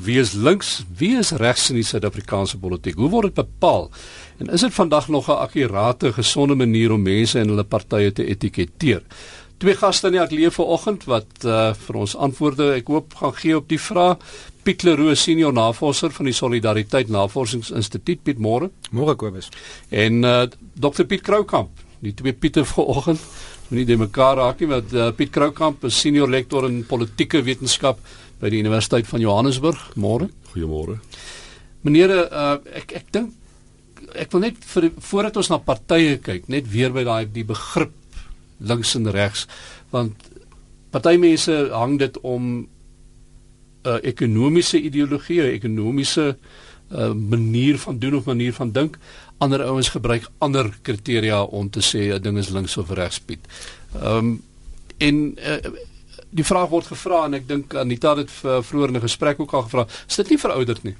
Wie is links, wie is regs in die Suid-Afrikaanse politiek? Hoe word dit bepaal? En is dit vandag nog 'n akkurate, gesonde manier om mense en hulle partye te etiketeer? Twee gaste in die ateljee vanoggend wat uh, vir ons antwoorde ek hoop gaan gee op die vraag. Piet Leroux, senior navorser van die Solidariteit Navorsingsinstituut, Piet Môre. Môre Kobus. En uh, Dr Piet Kroukamp, die twee Piete vanoggend. Moenie de mekaar raak nie, want uh, Piet Kroukamp is senior lektor in politieke wetenskap by die Universiteit van Johannesburg. Môre. Goeiemôre. Meneere, uh, ek ek dink ek wil net vir voordat ons na partye kyk, net weer by daai die begrip links en regs, want party mense hang dit om 'n uh, ekonomiese ideologie, 'n ekonomiese uh, manier van doen of manier van dink. Ander ouens gebruik ander kriteria om te sê 'n ding is links of regs, Piet. Ehm um, en uh, die vraag word gevra en ek dink Anita het dit vroeër in 'n gesprek ook al gevra. Is dit nie verouderd nie?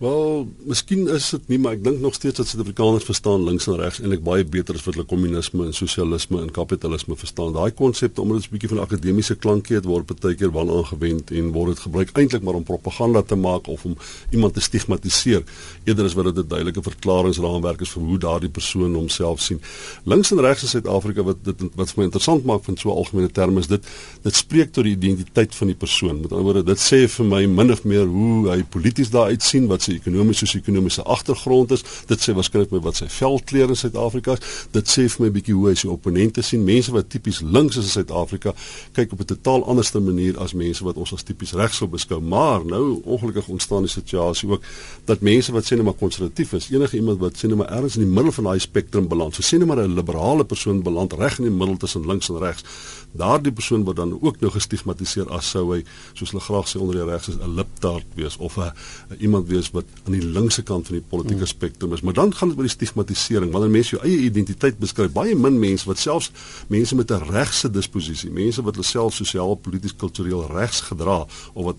Wel, miskien is dit nie, maar ek dink nog steeds dat Suid-Afrikaners verstaan links en regs eintlik baie beter as wat hulle kommunisme en sosialisme en kapitalisme verstaan. Daai konsepte omdat dit 'n bietjie van 'n akademiese klankie het word baie keer wel aangewend en word dit gebruik eintlik maar om propaganda te maak of om iemand te stigmatiseer eerder as wat dit 'n duidelike verklaringsraamwerk is vir hoe daardie persoon homself sien. Links en regs in Suid-Afrika wat dit wat vir my interessant maak van so 'n algemene term is dit dit spreek tot die identiteit van die persoon. Met ander woorde, dit sê vir my min of meer hoe hy polities daar uitsien wat sy ekonomiese sosio-ekonomiese agtergrond is. Dit sê waarskynlik my wat sy velkleur in Suid-Afrika is. Dit sê vir my bietjie hoe hy sy opponente sien. Mense wat tipies links is in Suid-Afrika kyk op 'n totaal anderste manier as mense wat ons as tipies regs sou beskou. Maar nou ongelukkig ontstaan die situasie ook dat mense wat sê net maar konservatief is, enige iemand wat sê net maar ergens in die middel van daai spektrum beland. So sê net maar 'n liberale persoon beland reg in die middel tussen links en regs. Daardie persoon word dan ook nou gestigmatiseer as sou hy soos hulle graag sê onder die regs is 'n liptaart wees of 'n iemand wees wat aan die linkse kant van die politieke hmm. spektrum is. Maar dan gaan dit oor die stigmatisering. Wanneer mense jou eie identiteit beskryf, baie min mense wat selfs mense met 'n regse disposisie, mense wat hulle self sosiaal, polities, kultureel regs gedra of wat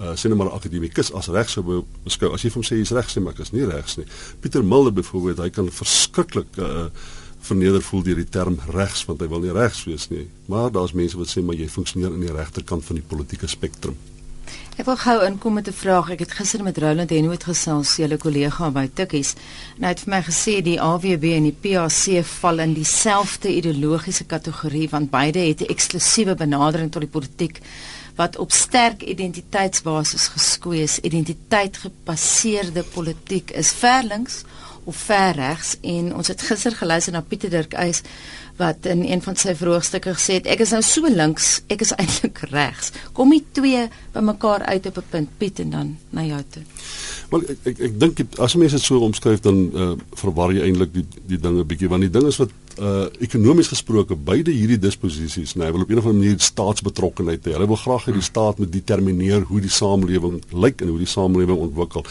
uh, sê net maar 'n akademikus as regs sou beskou. As jy vir hom sê jy's regs, sê maar ek is nie regs nie. Pieter Mulder byvoorbeeld, hy kan verskriklik uh, verneder voel deur die term regs want hy wil nie regs wees nie. Maar daar's mense wat sê maar jy funksioneer aan die regterkant van die politieke spektrum. Ek wil gou inkom met 'n vraag. Ek het gister met Roland Henwood gesels, julle kollega by Tikkies. En hy het vir my gesê die AWB en die PAC val in dieselfde ideologiese kategorie want beide het 'n eksklusiewe benadering tot die politiek wat op sterk identiteitsbasis geskoei is. Identiteit gebaseerde politiek is ver links of ver regs en ons het gister geluister na Pieter Dirk Eis wat in een van sy vroegstukke gesê het ek is nou so links, ek is eintlik regs. Kom die twee bymekaar uit op 'n punt Piet en dan na jou toe. Wel ek ek, ek dink as mense dit so omskryf dan uh, verwar jy eintlik die die dinge bietjie want die ding is wat uh ekonomies gesproke beide hierdie disposisies, nee, wil op 'n of ander manier staatsbetrokkenheid hê. Hulle wil graag hê die staat moet determineer hoe die samelewing lyk en hoe die samelewing ontwikkel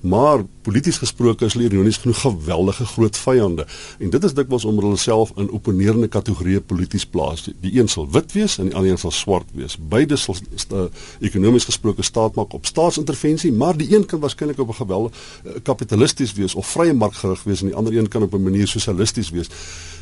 maar polities gesproke is hulle ironies genoeg geweldige groot vyande en dit is dikwels omdat hulle self in opponerende kategorieë polities plaas. Die een sal wit wees en die ander een sal swart wees. Beide sal uh, ekonomies gesproke staat maak op staatsintervensie, maar die een kan waarskynlik op 'n geweldige uh, kapitalisties wees of vrye mark gerig wees en die ander een kan op 'n manier sosialisties wees.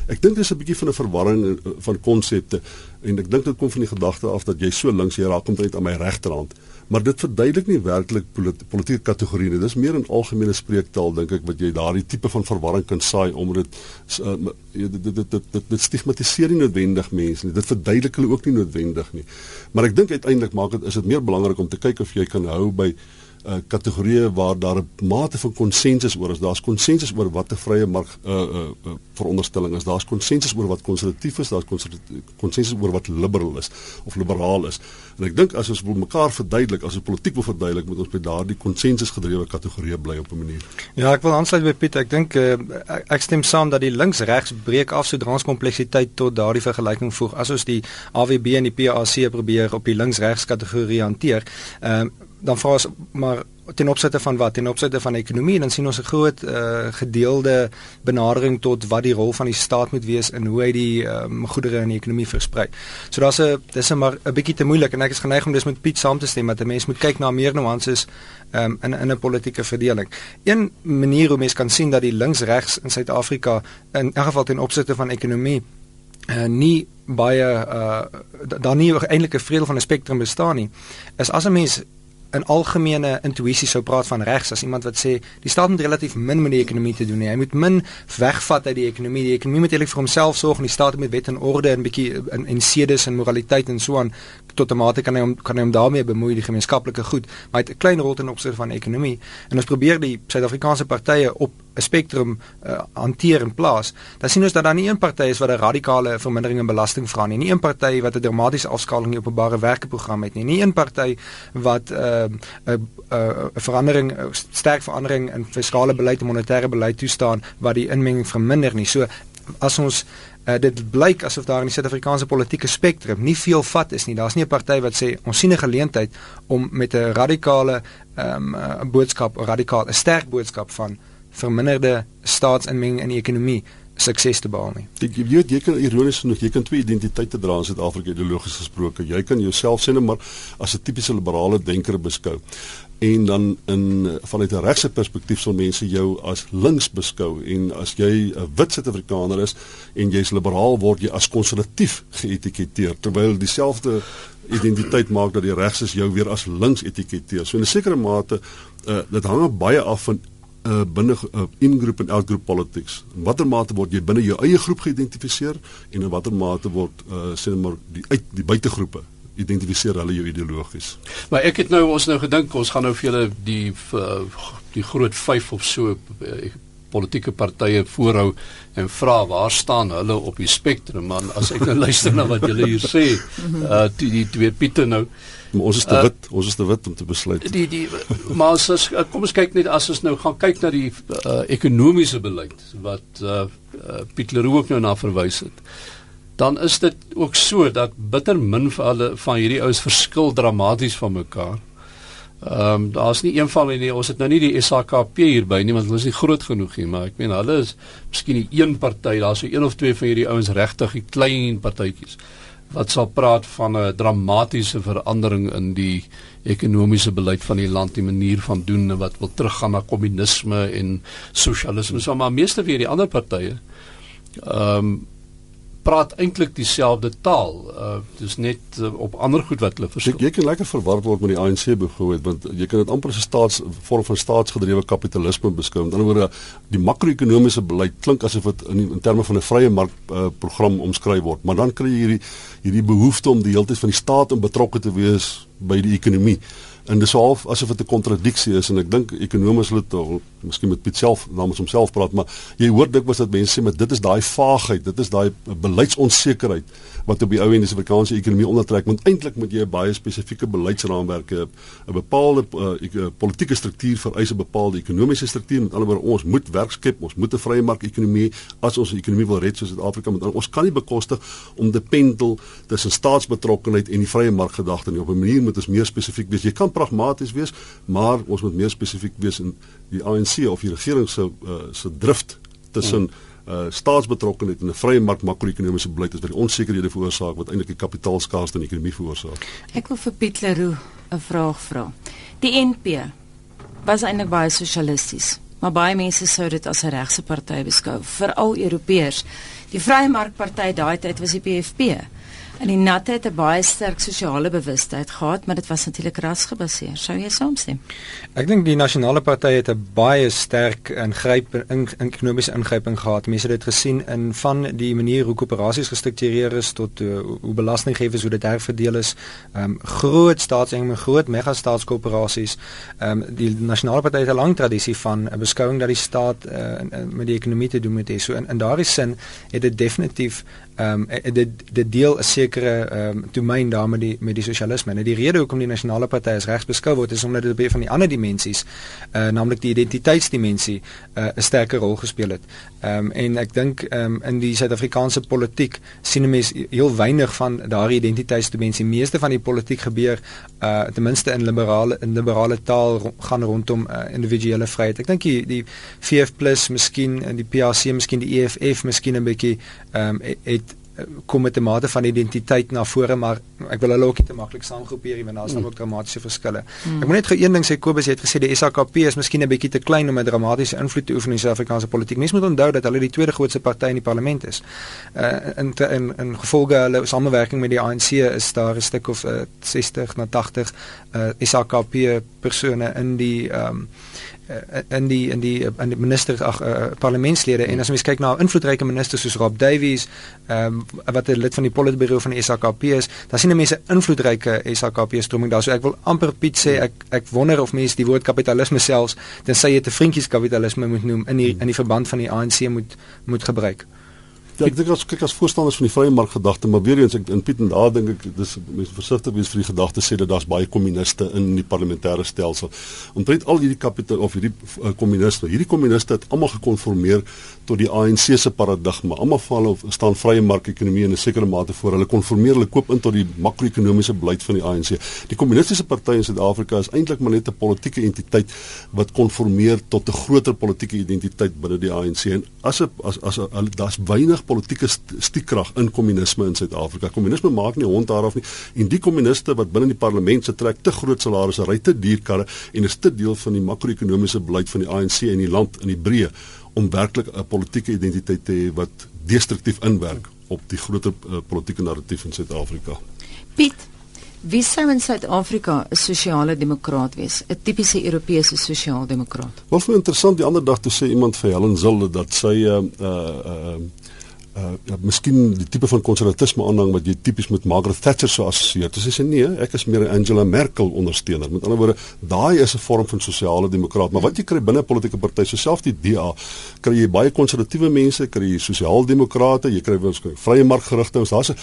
Ek dink dis 'n bietjie van 'n verwarring uh, van konsepte en ek dink dit kom van die gedagte af dat jy so links jy raak omtrent aan my regterhand maar dit verduidelik nie werklik politieke kategorieë nie. Dis meer in algemene spreektaal dink ek wat jy daardie tipe van verwarring kan saai omdat dit uh, dit dit dit dit dit stigmatiseer nie noodwendig mense nie. Dit verduidelik hulle ook nie noodwendig nie. Maar ek dink uiteindelik maak dit is dit meer belangrik om te kyk of jy kan hou by uh, kategorieë waar daar 'n mate van konsensus oor is. Daar's konsensus oor wat 'n vrye mark uh, uh, uh, veronderstelling is. Daar's konsensus oor wat konservatief is, daar's konsensus oor wat liberal is of liberaal is. En ek dink as ons wil mekaar verduidelik, as ons politiek wil verduidelik, moet ons by daardie konsensus gedrewe kategorieë bly op 'n manier. Ja, ek wil aansluit by Piet. Ek dink uh, ek stem saam dat die links-regs breek af sodra ons kompleksiteit tot daardie vergelyking voeg. As ons die AWB en die PAC probeer op die links-regs kategorie hanteer, ehm uh, dan vra ons maar ten opsigte van wat ten opsigte van ekonomie dan sien ons 'n groot uh, gedeelde benadering tot wat die rol van die staat moet wees en hoe hy die um, goedere in die ekonomie versprei. So daar's 'n dis maar 'n bietjie te moeilik en ek is geneig om dis met Piet saam te stem dat 'n mens moet kyk na meer nuances um, in in 'n politieke verdeling. Een manier hoe mens kan sien dat die links-regs in Suid-Afrika in elk geval ten opsigte van ekonomie uh, nie baie uh, daar nie eintlik 'n vrede van 'n spektrum bestaan nie is as 'n mens in algemene intuïsie sou praat van regs as iemand wat sê die staat moet relatief min met die ekonomie te doen hê. Hy moet min wegvat uit die ekonomie. Die ekonomie moet eintlik vir homself sorg en die staat moet wet en orde en bietjie in en sedes en moraliteit en so aan tot 'n mate kan hy hom kan hy hom daarmee bemoei die gemeenskaplike goed, maar hy het 'n klein rol ten opsigte van ekonomie. En ons probeer die Suid-Afrikaanse partye op 'n spektrum uh, hanteer en plaas. Dan sien ons dat daar nie een party is wat 'n radikale vermindering in belasting vra nie. Nie een party wat 'n dramatiese afskaling in openbare werkeprogram het nie. Nie een party wat 'n uh, 'n uh, 'n uh, verandering uh, sterk verandering in fiskale beleid en monetêre beleid toestaan wat die inmenging verminder nie. So as ons uh, dit blyk asof daar in die Suid-Afrikaanse politieke spektrum nie veel vat is nie. Daar's nie 'n party wat sê ons sien 'n geleentheid om met 'n radikale ehm um, boodskap, 'n radikaal 'n sterk boodskap van verminderde staatsinmenging in die ekonomie sukses te behaal nie. Ek jy weet jy kan ironies genoeg, jy kan twee identiteite dra in Suid-Afrika ideologies gesproke. Jy kan jouself sê net maar as 'n tipiese liberale denker beskou en dan in vanuit 'n regse perspektief sal mense jou as links beskou en as jy 'n wit Suid-Afrikaner is en jy's liberaal word jy as konservatief geëtiketeer terwyl dieselfde identiteit maak dat die regses jou weer as links etiketeer. So in 'n sekere mate uh, dit hang baie af van uh, binne uh, in-groep en out-groep politics. In watter mate word jy binne jou eie groep geïdentifiseer en in watter mate word uh, sê net maar die uit die buitegroepe identifiseer hulle jou ideologies. Maar ek het nou ons nou gedink ons gaan nou vir julle die uh, die groot 5 of so uh, politieke partye voorhou en vra waar staan hulle op die spektrum man as ek nou luister na wat julle hier sê uh, die, die twee Piete nou maar ons is te uh, wit ons is te wit om te besluit. Die die maar as, as kom ons kyk net as ons nou gaan kyk na die uh, ekonomiese beleid wat uh, uh, Piet Leroux ook nou na verwys het dan is dit ook so dat bitter min van hulle van hierdie ouens verskil dramaties van mekaar. Ehm um, daar's nie een van hulle ons het nou nie die SAKP hierby nie want hulle is nie groot genoeg nie maar ek meen hulle is miskien die een party daar's so een of twee van hierdie ouens regtig die klein partytjies wat sal praat van 'n dramatiese verandering in die ekonomiese beleid van die land die manier van doen en wat wil teruggaan na kommunisme en sosialisme so maar meeste van hierdie ander partye ehm um, praat eintlik dieselfde taal. Uh dis net uh, op ander goed wat hulle verskil. Jy, jy kan lekker verward word met die ANC byvoorbeeld want jy kan dit amper as 'n staats vorm van staatsgedrewe kapitalisme beskou. Met ander woorde, die makro-ekonomiese beleid klink asof dit in, in terme van 'n vrye mark uh, program omskryf word, maar dan kry jy hierdie hierdie behoefte om die hele tyd van die staat in betrokke te wees by die ekonomie en dis half asof dit 'n kontradiksie is en ek dink ekonomies hulle tog miskien met Piet self namens homself praat maar jy hoor dikwels dat mense sê maar dit is daai vaagheid dit is daai beleidsonsekerheid wat op die ou en die Suid-Afrikaanse ekonomie ondertrek. Want eintlik moet jy 'n baie spesifieke beleidsraamwerk hê 'n bepaalde uh, politieke struktuur vereis 'n bepaalde ekonomiese struktuur. Met ander woorde ons moet werk skep ons moet 'n vrye mark ekonomie as ons die ekonomie wil red soos Suid-Afrika moet ons kan nie bekostig om die pendel tussen staatsbetrokkenheid en die vrye mark gedagte nie. Op 'n manier moet ons meer spesifiek wees. Jy kan pragmaties wees, maar ons moet meer spesifiek wees in die ANC of die regering se uh, se drift tussen uh staatsbetrokkenheid en 'n vrye mark makro-ekonomiese beleid is wat die onsekerhede veroorsaak wat eintlik die kapitaalskaarste in die ekonomie veroorsaak. Ek wil vir Piet Leroux 'n vraag vra. Die NP was eintlik baie sosialisties, maar baie mense sou dit as 'n regse party beskou, veral Europeërs. Die Vrye Mark Party daai tyd was die PFP. En die natte het 'n baie sterk sosiale bewustheid gehad, maar dit was natuurlik rasgebaseer. Sou jy saamstem? Ek dink die nasionale party het 'n baie sterk ingryp in, in ekonomiese ingryping gehad. Mense het dit gesien in van die manier hoe koöperasies gestruktureer is tot uh, hoe belastinggewers hoe dit herverdeel is. Ehm um, groot staatsinkomste, groot mega staatskoöperasies. Ehm um, die nasionale party het 'n lang tradisie van 'n beskouing dat die staat uh, in, in, met die ekonomie te doen moet hê. So in in daardie sin het dit definitief ehm um, dit dit deel 'n sekere ehm um, domein daar met die met die sosialisme. En die rede hoekom die nasionale party as regs beskou word is omdat dit baie van die ander dimensies, uh eh, naamlik die identiteitsdimensie, uh eh, 'n sterker rol gespeel het. Ehm um, en ek dink ehm um, in die Suid-Afrikaanse politiek sien mense heel weinig van daardie identiteitsdimensie. Meeste van die politiek gebeur uh ten minste in liberale in liberale taal gaan rondom uh, individuele vryheid. Ek dink die die VF+ miskien en die PAC miskien die EFF miskien 'n bietjie ehm um, het kom met 'n mate van identiteit na vore maar ek wil hulle ook nie te maklik saamgroepeer want daar's mm. ook dramatiese verskille. Mm. Ek moet net gou een ding sê Kobus het gesê die SAKP is miskien 'n bietjie te klein om 'n dramatiese invloed te oefen in die Suid-Afrikaanse politiek. Mense moet onthou dat hulle die tweede grootste party in die parlement is. Uh in in in gevolge hulle samewerking met die ANC is daar 'n stuk of uh, 60 na 80 uh SAKP persone in die ehm um, in die in die in die ministers ag uh, parlementslede en as jy kyk na invloedryke ministers soos Rob Davies um, wat 'n lid van die politburo van die SAKP is, dan sien mense invloedryke SAKP stroming daar. So ek wil amper Piet sê ek ek wonder of mense die woord kapitalisme selfs tensy jy te vriendjies kapitalisme moet noem in die in die verband van die ANC moet moet gebruik. Ja, ek dink as kyk as voorstanders van die vrye mark gedagte, maar weer eens ek in Piet en daar dink ek dis mense versigtig wees vir die gedagte sê dat daar's baie kommuniste in die parlementêre stelsel. Omtrent al hierdie kapitaal of hierdie uh, kommuniste, hierdie kommuniste het almal gekonformeer tot die ANC se paradigma. Almal val of staan vrye mark-ekonomie in 'n sekere mate voor. Hulle konformeer, hulle koop in tot die makro-ekonomiese beleid van die ANC. Die kommunistiese party in Suid-Afrika is eintlik maar net 'n politieke entiteit wat konformeer tot 'n groter politieke identiteit binne die ANC. En as 'n as as daar's weinig politieke stiekrag in kommunisme in Suid-Afrika. Kommunisme maak nie hond daarof nie. En die kommuniste wat binne die parlement se trek te groot salarisse, ry te duur karre en is te deel van die makro-ekonomiese beleid van die ANC in die land in die breë om werklik 'n politieke identiteit te hê wat destruktief inwerk op die groter uh, politieke narratief in Suid-Afrika. Piet Wie sou in Suid-Afrika 'n sosiale demokraat wees? 'n Tipiese Europese sosiaaldemokraat. Wat vir interessant die ander dag toe sê iemand vir Helen Zille dat sy 'n uh, uh, uh, uh ja, miskien die tipe van konservatisme aanhang wat jy tipies met Margaret Thatcher sou assosieer. Dis sê nee, ek is meer 'n Angela Merkel ondersteuner. Met ander woorde, daai is 'n vorm van sosiale demokraat, maar wat jy kry binne 'n politieke party, so selfs die DA, kry jy baie konservatiewe mense, kry jy sosiaaldemokrate, jy kry waarskynlik vrye markgerigte. Daar's 'n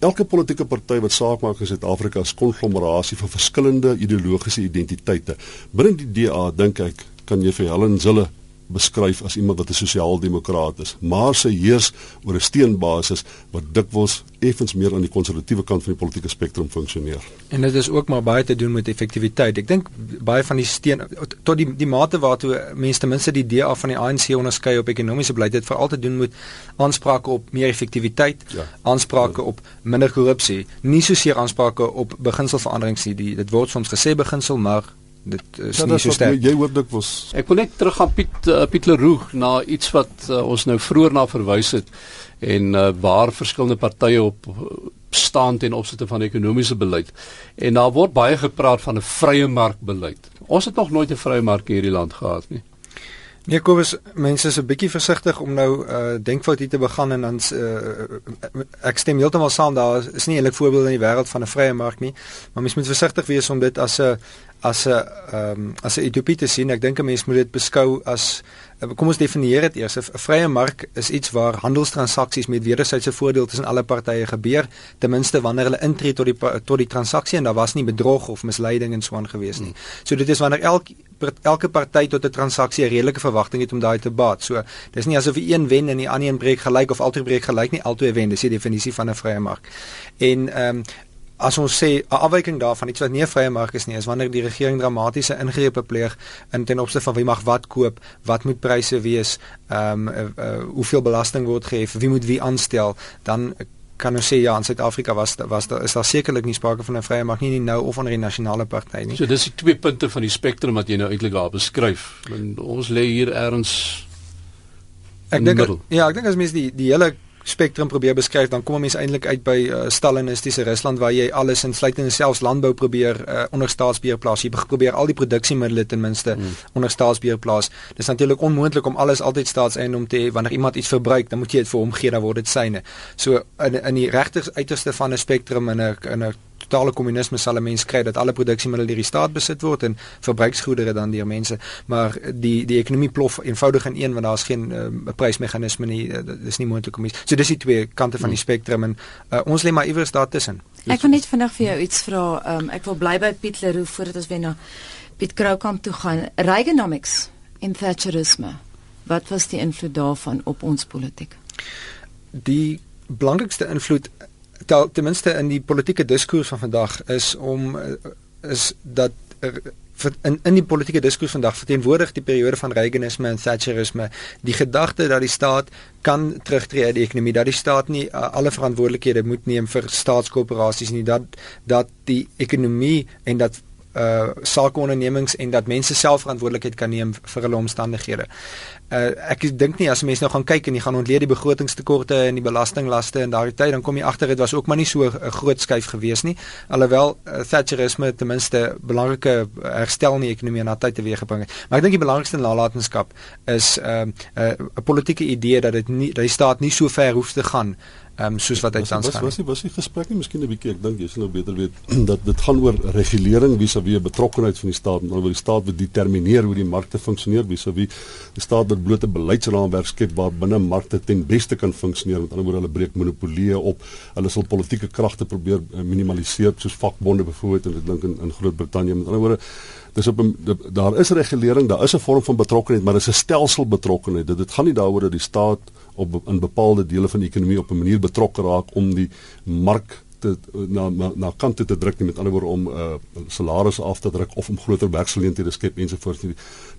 elke politieke party wat saak maak in Suid-Afrika is konglomerasie van verskillende ideologiese identiteite. Binne die DA dink ek kan jy vir Helen Zille beskryf as iemand wat 'n sosiaal-demokraat is, maar sy heers oor 'n steenbasis wat dikwels effens meer aan die konservatiewe kant van die politieke spektrum funksioneer. En dit is ook maar baie te doen met effektiwiteit. Ek dink baie van die steen tot die die mate waartoe mense ten minste die DA van die ANC onderskei op ekonomiese beleid het veral te doen met aansprake op meer effektiwiteit, ja. aansprake ja. op minder korrupsie, nie soseer aansprake op beginselveranderings nie. Die, dit word soms gesê beginsel, maar dit is ja, nie so sterk. Jy, jy hoor dit was Ek wil net terug aan Piet uh, Piet Leroux na iets wat uh, ons nou vroeër na verwys het en uh, waar verskillende partye op staan ten opsigte van ekonomiese beleid. En daar word baie gepraat van 'n vrye markbeleid. Ons het nog nooit 'n vrye mark in hierdie land gehad nie. Nee, Kobus, mense is 'n bietjie versigtig om nou uh denkfout hier te begin en dan uh ek stem heeltemal saam daar is nie eintlik voorbeelde in die wêreld van 'n vrye mark nie, maar mens moet versigtig wees om dit as 'n as 'n ehm um, as 'n utopie te sien. Ek dink 'n mens moet dit beskou as kom ons definieer dit eers. 'n Vrye mark is iets waar handelstransaksies met wederwysige voordeel tussen alle partye gebeur, ten minste wanneer hulle intree tot die tot die transaksie en daar was nie bedrog of misleiding en so aan gewees nie. So dit is wanneer elke elke party tot 'n transaksie 'n redelike verwagting het om daai te baat. So dis nie asof een wen en die ander een breek gelyk of albei breek gelyk nie, albei wen. Dis die definisie van 'n vrye mark. En ehm um, as ons sê 'n afwyking daarvan iets wat nie 'n vrye mark is nie, is wanneer die regering dramatiese ingrepe pleeg in ten opsigte van wie mag wat koop, wat moet pryse wees, ehm um, uh, uh, hoeveel belasting word gehef, wie moet wie aanstel, dan kan ons sê ja, in Suid-Afrika was was daar is daar sekerlik nie sprake van 'n vrye mark nie, nie nou of onder die nasionale party nie. So dis die twee punte van die spektrum wat jy nou eintlik daar beskryf. En ons lê hier ergens Ek dink ja, ek dink as mens die die hele spektrum probeer beskryf dan kom mense eintlik uit by uh, stalinistiese Rusland waar jy alles insluitende selfs landbou probeer uh, onder staatsbeheer plaas jy probeer al die produksiemiddels ten minste hmm. onder staatsbeheer plaas dis natuurlik onmoontlik om alles altyd staatseiendom te hê. Wanneer iemand iets verbruik dan moet jy dit vir hom gee dan word dit syne. So in in die regter uiterste van 'n spektrum in 'n in 'n totale kommunisme sal 'n mens kry dat alle produksiemiddels deur die staat besit word en verbruiksgoedere dan deur mense. Maar die die ekonomie plof eenvoudig in een want daar's geen uh, prysmeganisme nie. Uh, dis nie moontlik om iets so dis die twee kante van die hmm. spektrum en uh, ons lê maar iewers daar tussen ek wil net vinnig vir jou iets vra. Um, ek wil bly by Piet Leroux voordat ons weer na Piet Kroukamp toe gaan. Reaganomics en Thatcherisme wat was die invloed daarvan op ons politiek? Die belangrikste invloed tel, ten minste in die politieke diskurs van vandag is om is dat er, in in die politieke diskurs vandag verteenwoordig die periode van Reaganisme en Thatcherisme die gedagte dat die staat kan terugtreë uit die ekonomie dat die staat nie uh, alle verantwoordelikhede moet neem vir staatskorporasies nie dat dat die ekonomie en dat uh sakeondernemings en dat mense self verantwoordelikheid kan neem vir hulle omstandighede. Uh ek dink nie as mense nou gaan kyk en jy gaan ontleed die begrotingstekorte en die belastinglaste in daardie tyd dan kom jy agter dit was ook maar nie so 'n groot skuif gewees nie. Alhoewel uh, Thatcherisme ten minste belangrike herstel in die ekonomie en na tyd teweeggebring het. Maar ek dink die belangrikste nalatenskap is 'n uh, 'n uh, politieke idee dat dit nie dat die staat nie so ver hoef te gaan ehm um, soos wat hy tans gaan. Was was was die gesprek nie miskien 'n bietjie ek dink jy sal nou beter weet dat dit gaan oor regulering vis-à-vis betrokkeheid van die staat. En oor die staat wat determineer hoe die markte funksioneer vis-à-vis die staat wat blote beleidsraamwerk skep waar binne markte ten beste kan funksioneer. Met ander woorde hulle breek monopolieë op. Hulle sal politieke kragte probeer eh, minimaliseer soos vakbonde byvoorbeeld en ek dink in in Groot-Brittanje. Met ander woorde dis op 'n daar is regulering daar is 'n vorm van betrokkeheid maar dis 'n stelsel betrokkeheid dit dit gaan nie daaroor dat die staat op in bepaalde dele van die ekonomie op 'n manier betrokke raak om die mark te na na, na kant te druk nie met ander woorde om uh, salarisse af te druk of om groter werksgeleenthede skep ensovoorts nie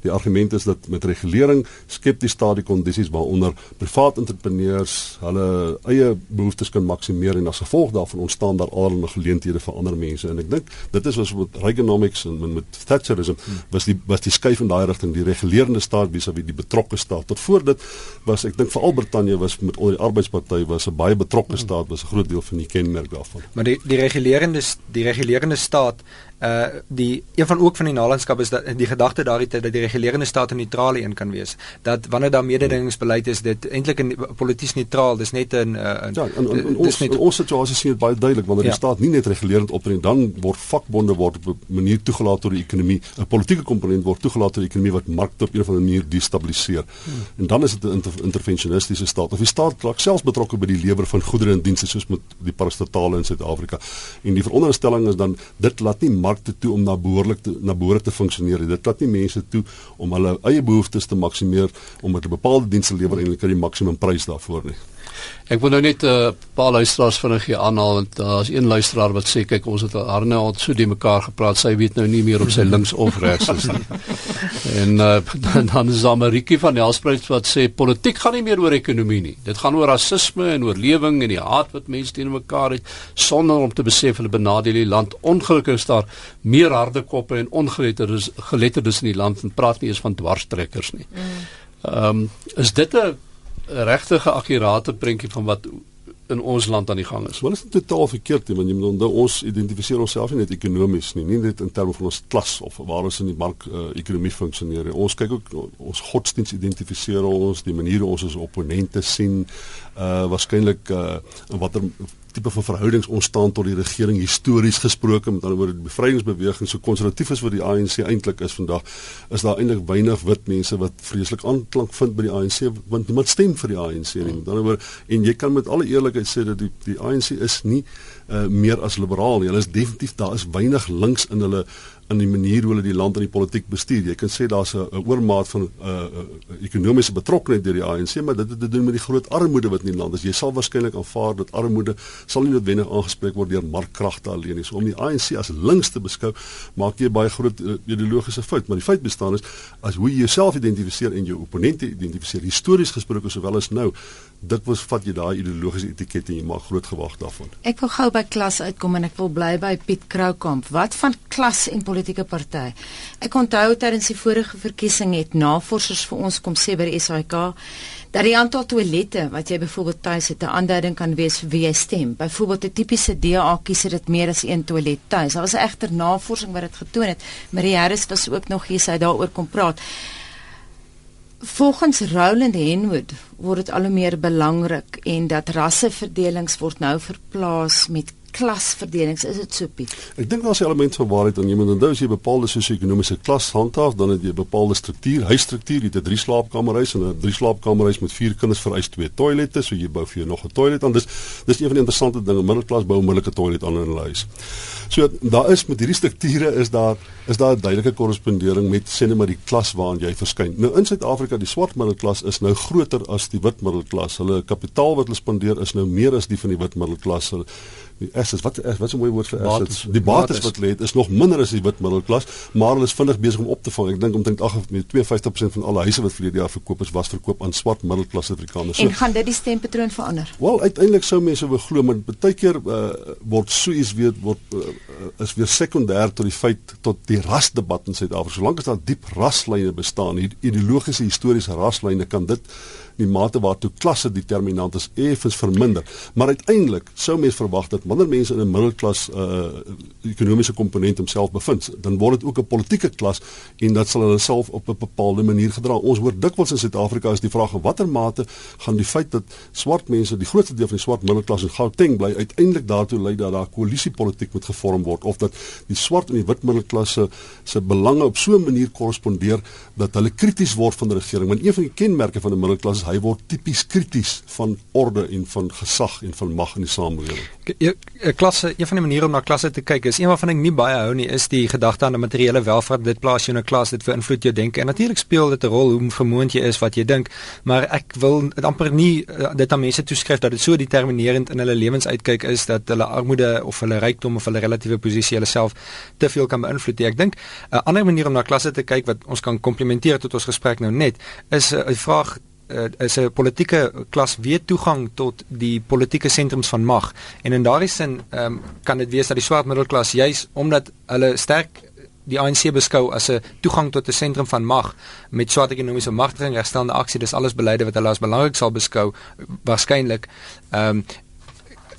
die argument is dat met regulering skep die staat die kondisies waaronder privaat entrepreneurs hulle eie behoeftes kan maksimeer en as gevolg daarvan ontstaan daar allerlei geleenthede vir ander mense. En ek dink dit is was met Reaganomics en met, met Thatcherism was die was die skuif in daai rigting. Die regulerende staat wie die betrokke staat. Tot voor dit was ek dink veral Brittanje was met al die arbeidsparty was 'n baie betrokke staat was 'n groot deel van die kenmerk daarvan maar die die regulerende die regulerende staat uh die een van ook van die nalatenskap is dat die gedagte daardie dat die regulerende staat 'n neutrale een kan wees. Dat wanneer daar mededingingsbeleid is, dit eintlik 'n polities neutraal, dis net 'n uh, Ja, in, in, in ons net, in ons situasie sien dit baie duidelik wanneer ja. die staat nie net regulerend optree dan word vakbonde word op 'n manier toegelaat tot die ekonomie. 'n Politieke komponent word toegelaat tot die ekonomie wat markte op 'n of ander manier destabiliseer. Hmm. En dan is dit 'n inter, interventionistiese staat. Of die staat raak selfs betrokke by die lewer van goedere en dienste soos met die parastatale in Suid-Afrika. En die veronderstelling is dan dit laat nie markte toe om na behoorlik te na behoort te funksioneer. Dit laat nie mense toe om hulle eie behoeftes te maksimeer om 'n bepaalde diens te lewer en hulle kry die maksimum prys daarvoor nie. Ek wil nou net 'n uh, paar luisteraars vinnig hier aanhaal want daar's uh, een luisteraar wat sê kyk ons het Arne al so die mekaar gepraat sy weet nou nie meer of sy links of regs is nie. en uh, dan, dan is Amerika van Helspruit wat sê politiek gaan nie meer oor ekonomie nie. Dit gaan oor rasisme en oorlewing en die haat wat mense teenoor mekaar het sonder om te besef hulle benadeel die land. Ongelukkig is daar meer harde koppe en ongeletterdes geletterdes in die land en praat nie eens van dwarstrekkers nie. Mm. Ehm um, is dit 'n regtige akkurate prentjie van wat in ons land aan die gang is. Wel is dit totaal verkeerd, want jy moet onthou ons identifiseer onsself nie net ekonomies nie, nie net in terme van ons klas of waar ons in die mark uh, ekonomie funksioneer. Ons kyk ook ons godsdienst identifiseer ons, die maniere ons as opponente sien, uh waarskynlik uh watter tipe van verhoudings ontstaan tot die regering histories gesproke met ander woorde die bevrydingsbeweging so konservatief as wat die ANC eintlik is vandag is daar eintlik weinig wit mense wat vreeslik aanklank vind by die ANC want niemand stem vir die ANC nie. Met ander woorde en jy kan met alle eerlikheid sê dat die die ANC is nie uh, meer as liberaal nie. Hulle is definitief daar is weinig links in hulle in die manier hoe hulle die land en die politiek bestuur. Jy kan sê daar's 'n oormaat van 'n uh, uh, ekonomiese betrokkeheid deur die ANC, maar dit het te doen met die groot armoede wat in die land is. Jy sal waarskynlik aanvaar dat armoede sal nie noodwendig aangespreek word deur markkragte alleen nie. So om die ANC as links te beskou, maak jy baie groot uh, ideologiese fout, maar die feit bestaan is as hoe jy jouself identifiseer en jou opponente identifiseer, histories gesproke sowel as nou, dit was vat jy daai ideologiese etiket en jy maak groot gewag daarvan. Ek wil gou by klas uitkom en ek wil bly by Piet Kroukamp. Wat van klas en politieke party. Ek onthou tydens die vorige verkiesing het navorsers vir ons kom sê by die SAIK dat die aantal toilette wat jy byvoorbeeld tuis het 'n aanduiding kan wees vir wie jy stem. Byvoorbeeld 'n tipiese DA kiezer dit meer as een toilet tuis. Daar was egter navorsing wat dit getoon het. Marie Harris was ook nog hier sy daaroor kom praat. Volgens Roland Henwood word dit al hoe meer belangrik en dat rasseverdelings word nou verplaas met klasverdelings is dit so Piet? Ek dink daar's 'n element van waarheid aan iemand onthou as jy 'n bepaalde sosio-ekonomiese klas handhaaf, dan het jy 'n bepaalde struktuur, huisstruktuur, jy het 'n drie slaapkamerhuis en 'n drie slaapkamerhuis met vier kinders vereis twee toilette, so jy bou vir jou nog 'n toilet aan. Dis dis een van die interessante dinge, middelklas bou 'n middelike toilet aan in hulle huis. So daar is met hierdie strukture is daar is daar 'n duidelike korrespondering met sê net maar die klas waarin jy verskyn. Nou in Suid-Afrika, die swart middelklas is nou groter as die wit middelklas. Hulle kapitaal wat hulle spandeer is nou meer as die van die wit middelklas. Hulle die assets wat wat is 'n mooi woord vir assets bates, die bates wat lê is nog minder as die wit middelklas maar hulle is vinnig besig om op te vang. Ek dink omtrent 52% van alle huise wat verlede jaar verkoop is was verkoop aan swart middelklas Afrikaners so, en gaan dit die stempatroon verander? Wel uiteindelik sou mense wou glo maar baie keer uh, word so iets weer word uh, is weer sekondêr tot die feit tot die rasdebat in Suid-Afrika. Solank as daar diep raslyne bestaan ideologiese historiese raslyne kan dit die mate waartoe klasse determinant is effens verminder. Maar uiteindelik sou mens verwag dat wanneer mense in 'n middelklas uh ekonomiese komponent homself bevind, dan word dit ook 'n politieke klas en dat sal hulle self op 'n bepaalde manier gedra. Ons hoor dikwels in Suid-Afrika is die vraag in watter mate gaan die feit dat swart mense, die grootste deel van die swart middelklas in Gauteng bly, uiteindelik daartoe lei dat daar koalisiepolitiek moet gevorm word of dat die swart en die wit middelklasse se belange op so 'n manier korrespondeer dat hulle krities word van die regering. Want een van die kenmerke van 'n middelklas hy word tipies krities van orde en van gesag en van mag in die samelewing. 'n Klasse, een van die maniere om na klasse te kyk is een waarvan ek nie baie hou nie, is die gedagte aan 'n materiële welvaart. Dit plaas jou in 'n klas, dit beïnvloed jou denke. En natuurlik speel dit 'n rol hoe vermoond jy is, wat jy dink, maar ek wil amper nie uh, dit aan mense toeskryf dat dit so determinerend in hulle lewens uitkyk is dat hulle armoede of hulle rykdom of hulle relatiewe posisie hulle self te veel kan beïnvloed. Ek dink 'n ander manier om na klasse te kyk wat ons kan komplementeer tot ons gesprek nou net, is 'n uh, vraag uh, is 'n politieke klas weer toegang tot die politieke sentrums van mag. En in daardie sin um, kan dit wees dat die swart middelklas juis omdat hulle sterk die ANC beskou as 'n toegang tot 'n sentrum van mag met swart ekonomiese magtiging, herstellende aksie, dis alles beleide wat hulle as belangrik sal beskou waarskynlik. Ehm um,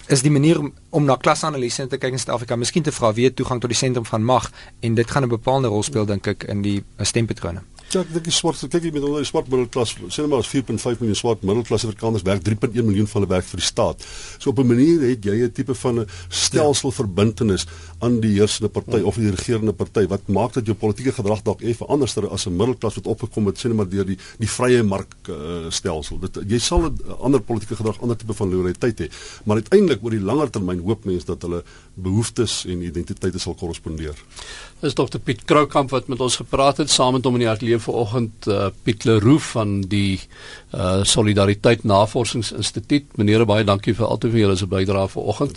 is die manier om, om na klasanalise te kyk in Suid-Afrika, miskien te vra wie toegang tot die sentrum van mag en dit gaan 'n bepaalde rol speel dink ek in die stempatrone. Ja, ek dink die swart, kyk jy met onder die swart middelklas, sê net maar as 4.5 miljoen swart middelklas Afrikaners werk, 3.1 miljoen van hulle werk vir die staat. So op 'n manier het jy 'n tipe van 'n stelselverbintenis aan die heersende party of die regerende party wat maak dat jou politieke gedrag dalk effe anderster as 'n middelklas wat opgekom het sê net maar deur die die vrye mark uh, stelsel. Dit jy sal 'n ander politieke gedrag, ander tipe van loyaliteit hê, maar uiteindelik oor die langer termyn hoop mense dat hulle behoeftes en identiteite sal korrespondeer. Dis Dr Piet Kroukamp wat met ons gepraat het saam met hom in die ateljee vanoggend uh, Piet Leroux van die uh, Solidariteit Navorsingsinstituut. Meneer baie dankie vir altyd vir julle se bydrae vanoggend.